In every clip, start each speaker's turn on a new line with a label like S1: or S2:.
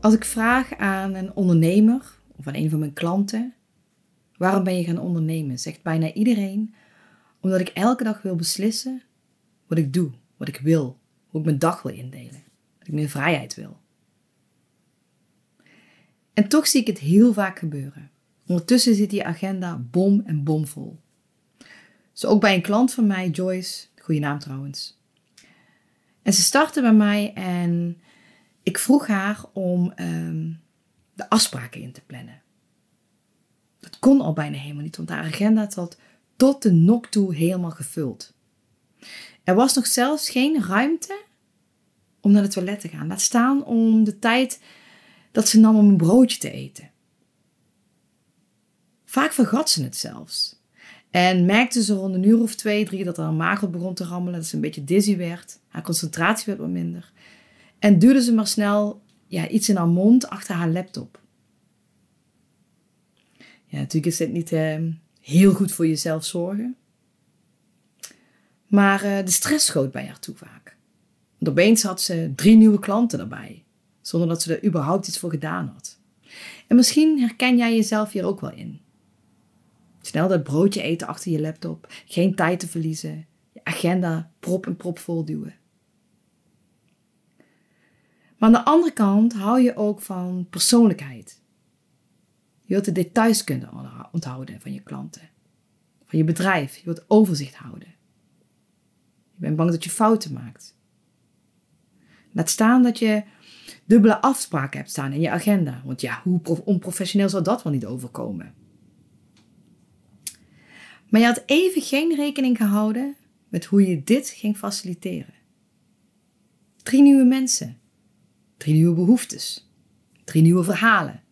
S1: Als ik vraag aan een ondernemer of aan een van mijn klanten, waarom ben je gaan ondernemen? Zegt bijna iedereen, omdat ik elke dag wil beslissen wat ik doe, wat ik wil, hoe ik mijn dag wil indelen, dat ik meer vrijheid wil. En toch zie ik het heel vaak gebeuren. Ondertussen zit die agenda bom en bomvol. Zo ook bij een klant van mij, Joyce, goede naam trouwens. En ze startte bij mij en ik vroeg haar om ehm, de afspraken in te plannen. Dat kon al bijna helemaal niet, want haar agenda zat tot de nok toe helemaal gevuld. Er was nog zelfs geen ruimte om naar het toilet te gaan. Laat staan om de tijd dat ze nam om een broodje te eten. Vaak vergat ze het zelfs. En merkte ze rond een uur of twee, drie dat haar maag begon te rammelen, dat ze een beetje dizzy werd. Haar concentratie werd wat minder. En duwde ze maar snel ja, iets in haar mond achter haar laptop. Ja, natuurlijk is dit niet uh, heel goed voor jezelf zorgen. Maar uh, de stress schoot bij haar toe vaak. Want opeens had ze drie nieuwe klanten erbij, zonder dat ze er überhaupt iets voor gedaan had. En misschien herken jij jezelf hier ook wel in. Snel dat broodje eten achter je laptop, geen tijd te verliezen, je agenda prop en prop vol duwen. Maar aan de andere kant hou je ook van persoonlijkheid. Je wilt de details kunnen onthouden van je klanten, van je bedrijf. Je wilt overzicht houden. Je bent bang dat je fouten maakt. Laat staan dat je dubbele afspraken hebt staan in je agenda. Want ja, hoe onprofessioneel zou dat wel niet overkomen? Maar je had even geen rekening gehouden met hoe je dit ging faciliteren. Drie nieuwe mensen. Drie nieuwe behoeftes. Drie nieuwe verhalen.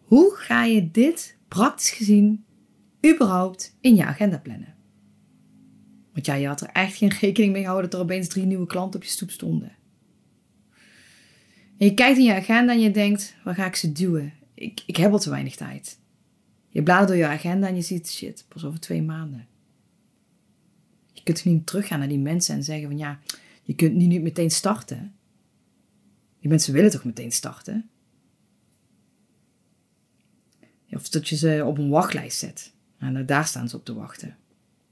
S1: Hoe ga je dit praktisch gezien überhaupt in je agenda plannen? Want ja, je had er echt geen rekening mee gehouden dat er opeens drie nieuwe klanten op je stoep stonden. En je kijkt in je agenda en je denkt, waar ga ik ze duwen? Ik, ik heb al te weinig tijd. Je bladert door je agenda en je ziet, shit, pas over twee maanden. Je kunt niet teruggaan naar die mensen en zeggen van ja, je kunt niet meteen starten. Die mensen willen toch meteen starten? Of dat je ze op een wachtlijst zet. En nou, daar staan ze op te wachten.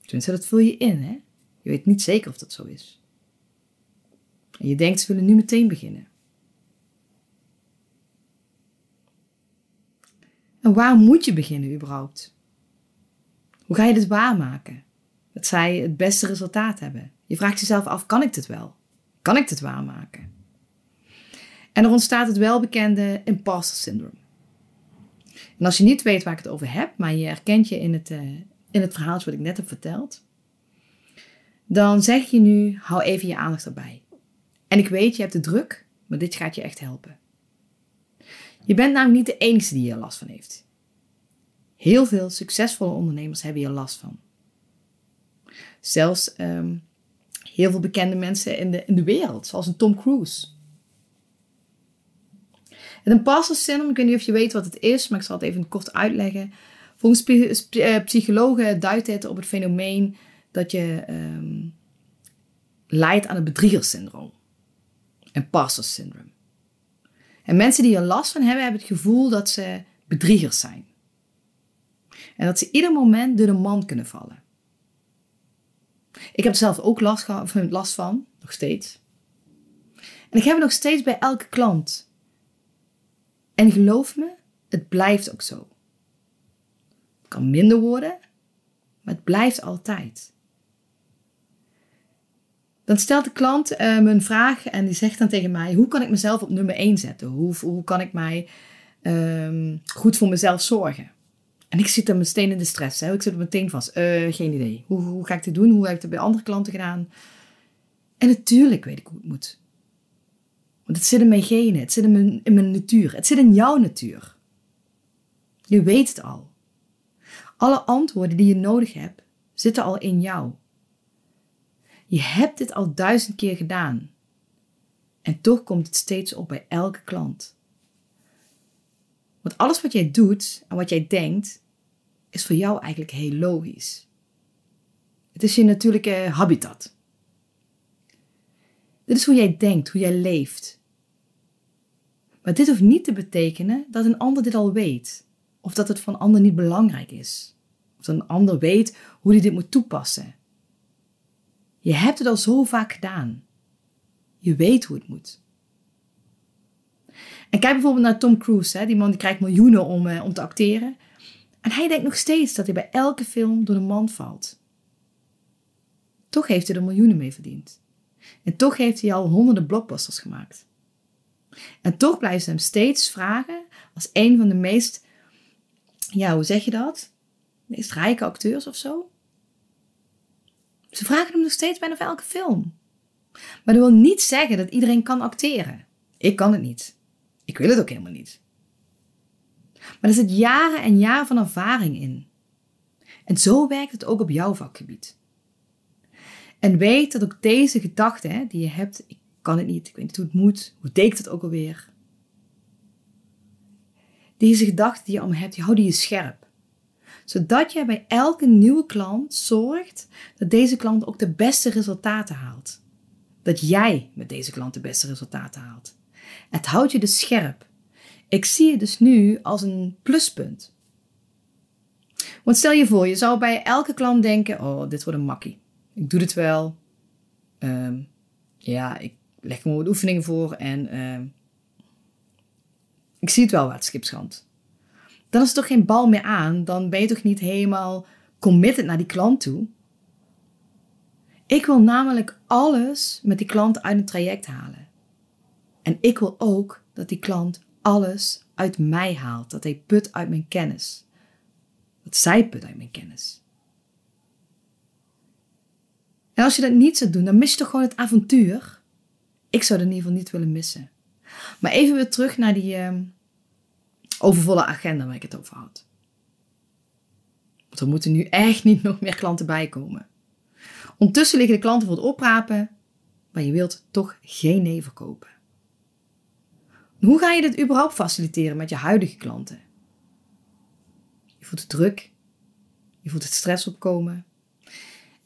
S1: Tenminste, dat vul je in, hè? Je weet niet zeker of dat zo is. En je denkt, ze willen nu meteen beginnen. En waar moet je beginnen überhaupt? Hoe ga je dit waarmaken? Dat zij het beste resultaat hebben. Je vraagt jezelf af, kan ik dit wel? Kan ik dit waarmaken? En er ontstaat het welbekende imposter syndrome. En als je niet weet waar ik het over heb, maar je herkent je in het, uh, in het verhaaltje wat ik net heb verteld, dan zeg je nu, hou even je aandacht erbij. En ik weet, je hebt de druk, maar dit gaat je echt helpen. Je bent namelijk niet de enige die hier last van heeft. Heel veel succesvolle ondernemers hebben hier last van. Zelfs ehm, heel veel bekende mensen in de, in de wereld, zoals een Tom Cruise. Een imposter syndrome, ik weet niet of je weet wat het is, maar ik zal het even kort uitleggen. Volgens eh, psychologen duidt dit op het fenomeen dat je um, lijdt aan het bedriegersyndroom. Imposter syndrome. En mensen die er last van hebben, hebben het gevoel dat ze bedriegers zijn. En dat ze ieder moment door de man kunnen vallen. Ik heb er zelf ook last, last van, nog steeds. En ik heb het nog steeds bij elke klant. En geloof me, het blijft ook zo. Het kan minder worden, maar het blijft altijd. Dan stelt de klant uh, me een vraag en die zegt dan tegen mij: Hoe kan ik mezelf op nummer 1 zetten? Hoe, hoe kan ik mij um, goed voor mezelf zorgen? En ik zit dan meteen in de stress. Hè? Ik zit er meteen vast. Uh, geen idee. Hoe, hoe ga ik dit doen? Hoe heb ik het bij andere klanten gedaan? En natuurlijk weet ik hoe het moet. Want het zit in mijn genen, het zit in mijn, in mijn natuur, het zit in jouw natuur. Je weet het al. Alle antwoorden die je nodig hebt, zitten al in jou. Je hebt dit al duizend keer gedaan. En toch komt het steeds op bij elke klant. Want alles wat jij doet en wat jij denkt, is voor jou eigenlijk heel logisch. Het is je natuurlijke habitat. Dit is hoe jij denkt, hoe jij leeft. Maar dit hoeft niet te betekenen dat een ander dit al weet, of dat het van een ander niet belangrijk is, of dat een ander weet hoe hij dit moet toepassen. Je hebt het al zo vaak gedaan. Je weet hoe het moet. En kijk bijvoorbeeld naar Tom Cruise. Hè? Die man die krijgt miljoenen om, eh, om te acteren. En hij denkt nog steeds dat hij bij elke film door de mand valt. Toch heeft hij er miljoenen mee verdiend. En toch heeft hij al honderden blockbusters gemaakt. En toch blijven ze hem steeds vragen als een van de meest, ja, hoe zeg je dat? Meest rijke acteurs of zo. Ze vragen hem nog steeds bijna voor elke film. Maar dat wil niet zeggen dat iedereen kan acteren. Ik kan het niet. Ik wil het ook helemaal niet. Maar er zit jaren en jaren van ervaring in. En zo werkt het ook op jouw vakgebied. En weet dat ook deze gedachten die je hebt, ik kan het niet, ik weet niet hoe het moet, hoe deed het ook alweer? Deze gedachten die je allemaal hebt, die houden je scherp. Zodat je bij elke nieuwe klant zorgt dat deze klant ook de beste resultaten haalt. Dat jij met deze klant de beste resultaten haalt. Het houdt je dus scherp. Ik zie het dus nu als een pluspunt. Want stel je voor, je zou bij elke klant denken: Oh, dit wordt een makkie. Ik doe dit wel. Ehm, ja, ik leg gewoon wat oefeningen voor en ehm, ik zie het wel wat schipschand. Dan is er toch geen bal meer aan. Dan ben je toch niet helemaal committed naar die klant toe. Ik wil namelijk alles met die klant uit een traject halen. En ik wil ook dat die klant alles uit mij haalt. Dat hij put uit mijn kennis. Dat zij put uit mijn kennis. En als je dat niet zou doen, dan mis je toch gewoon het avontuur. Ik zou dat in ieder geval niet willen missen. Maar even weer terug naar die uh, overvolle agenda waar ik het over had. Want er moeten nu echt niet nog meer klanten bijkomen. Ondertussen liggen de klanten voor het oprapen, maar je wilt toch geen nee verkopen. Hoe ga je dit überhaupt faciliteren met je huidige klanten? Je voelt het druk, je voelt het stress opkomen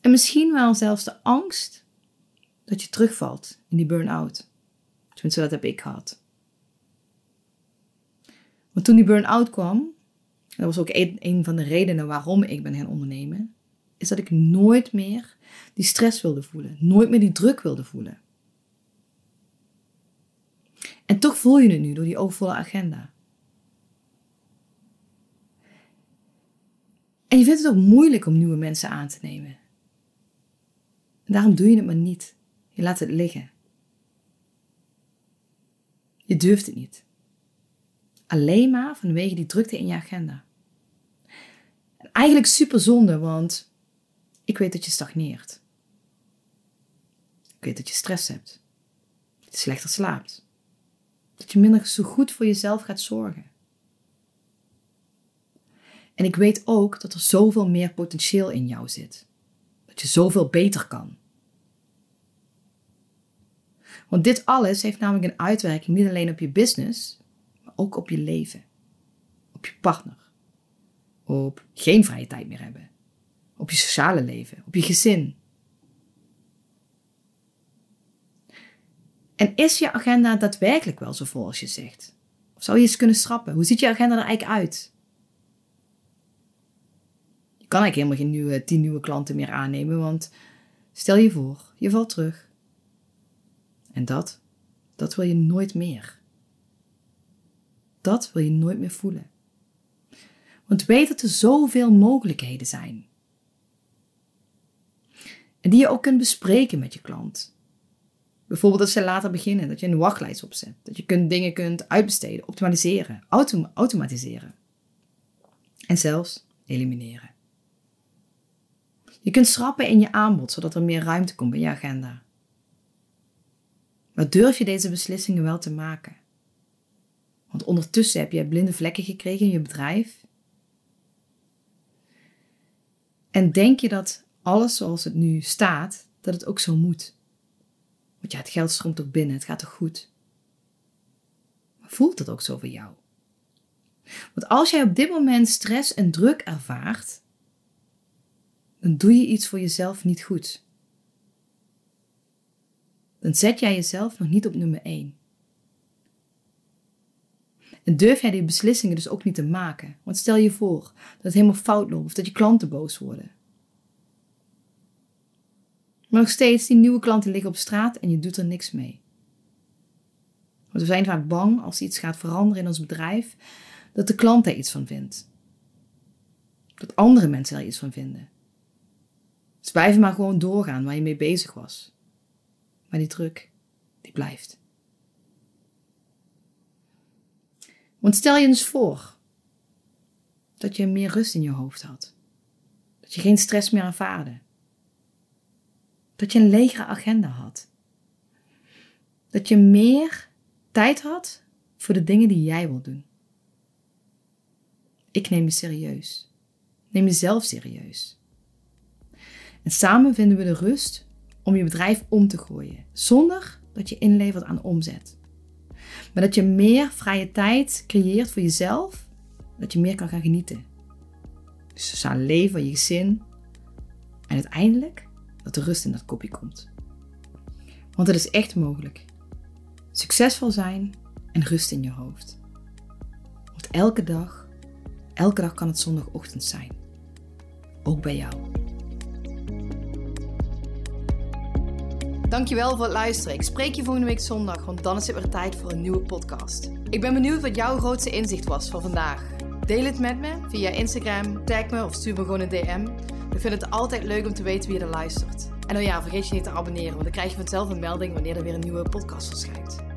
S1: en misschien wel zelfs de angst dat je terugvalt in die burn-out. Tenminste, dat heb ik gehad. Want toen die burn-out kwam, dat was ook een, een van de redenen waarom ik ben gaan ondernemen, is dat ik nooit meer die stress wilde voelen, nooit meer die druk wilde voelen. En toch voel je het nu door die overvolle agenda. En je vindt het ook moeilijk om nieuwe mensen aan te nemen. En daarom doe je het maar niet. Je laat het liggen. Je durft het niet. Alleen maar vanwege die drukte in je agenda. En eigenlijk super zonde, want ik weet dat je stagneert. Ik weet dat je stress hebt. Dat je slechter slaapt. Dat je minder zo goed voor jezelf gaat zorgen. En ik weet ook dat er zoveel meer potentieel in jou zit. Dat je zoveel beter kan. Want dit alles heeft namelijk een uitwerking niet alleen op je business, maar ook op je leven. Op je partner. Op geen vrije tijd meer hebben. Op je sociale leven. Op je gezin. En is je agenda daadwerkelijk wel zo vol als je zegt? Of zou je eens kunnen schrappen? Hoe ziet je agenda er eigenlijk uit? Je kan eigenlijk helemaal geen nieuwe, tien nieuwe klanten meer aannemen, want stel je voor, je valt terug. En dat, dat wil je nooit meer. Dat wil je nooit meer voelen. Want weet dat er zoveel mogelijkheden zijn. En die je ook kunt bespreken met je klant. Bijvoorbeeld dat ze later beginnen, dat je een wachtlijst opzet. Dat je kunt, dingen kunt uitbesteden, optimaliseren, automatiseren. En zelfs elimineren. Je kunt schrappen in je aanbod, zodat er meer ruimte komt in je agenda. Maar durf je deze beslissingen wel te maken? Want ondertussen heb je blinde vlekken gekregen in je bedrijf. En denk je dat alles zoals het nu staat, dat het ook zo moet? Want ja, het geld stroomt ook binnen, het gaat toch goed? Maar voelt het ook zo voor jou? Want als jij op dit moment stress en druk ervaart, dan doe je iets voor jezelf niet goed. Dan zet jij jezelf nog niet op nummer 1. En durf jij die beslissingen dus ook niet te maken. Want stel je voor dat het helemaal fout loopt of dat je klanten boos worden. Maar nog steeds, die nieuwe klanten liggen op straat en je doet er niks mee. Want we zijn vaak bang als iets gaat veranderen in ons bedrijf, dat de klant er iets van vindt. Dat andere mensen er iets van vinden. Dus blijf maar gewoon doorgaan waar je mee bezig was. Maar die druk, die blijft. Want stel je eens voor dat je meer rust in je hoofd had. Dat je geen stress meer ervaarde. Dat je een legere agenda had. Dat je meer tijd had voor de dingen die jij wilt doen. Ik neem je serieus. Neem jezelf serieus. En samen vinden we de rust om je bedrijf om te gooien, zonder dat je inlevert aan omzet. Maar dat je meer vrije tijd creëert voor jezelf, dat je meer kan gaan genieten. Dus sociaal leven, je gezin en uiteindelijk dat er rust in dat kopje komt. Want het is echt mogelijk. Succesvol zijn en rust in je hoofd. Want elke dag, elke dag kan het zondagochtend zijn. Ook bij jou. Dankjewel voor het luisteren. Ik spreek je volgende week zondag, want dan is het weer tijd voor een nieuwe podcast. Ik ben benieuwd wat jouw grootste inzicht was van vandaag. Deel het met me via Instagram, tag me of stuur me gewoon een DM. Ik vind het altijd leuk om te weten wie er luistert. En dan ja, vergeet je niet te abonneren, want dan krijg je vanzelf een melding wanneer er weer een nieuwe podcast verschijnt.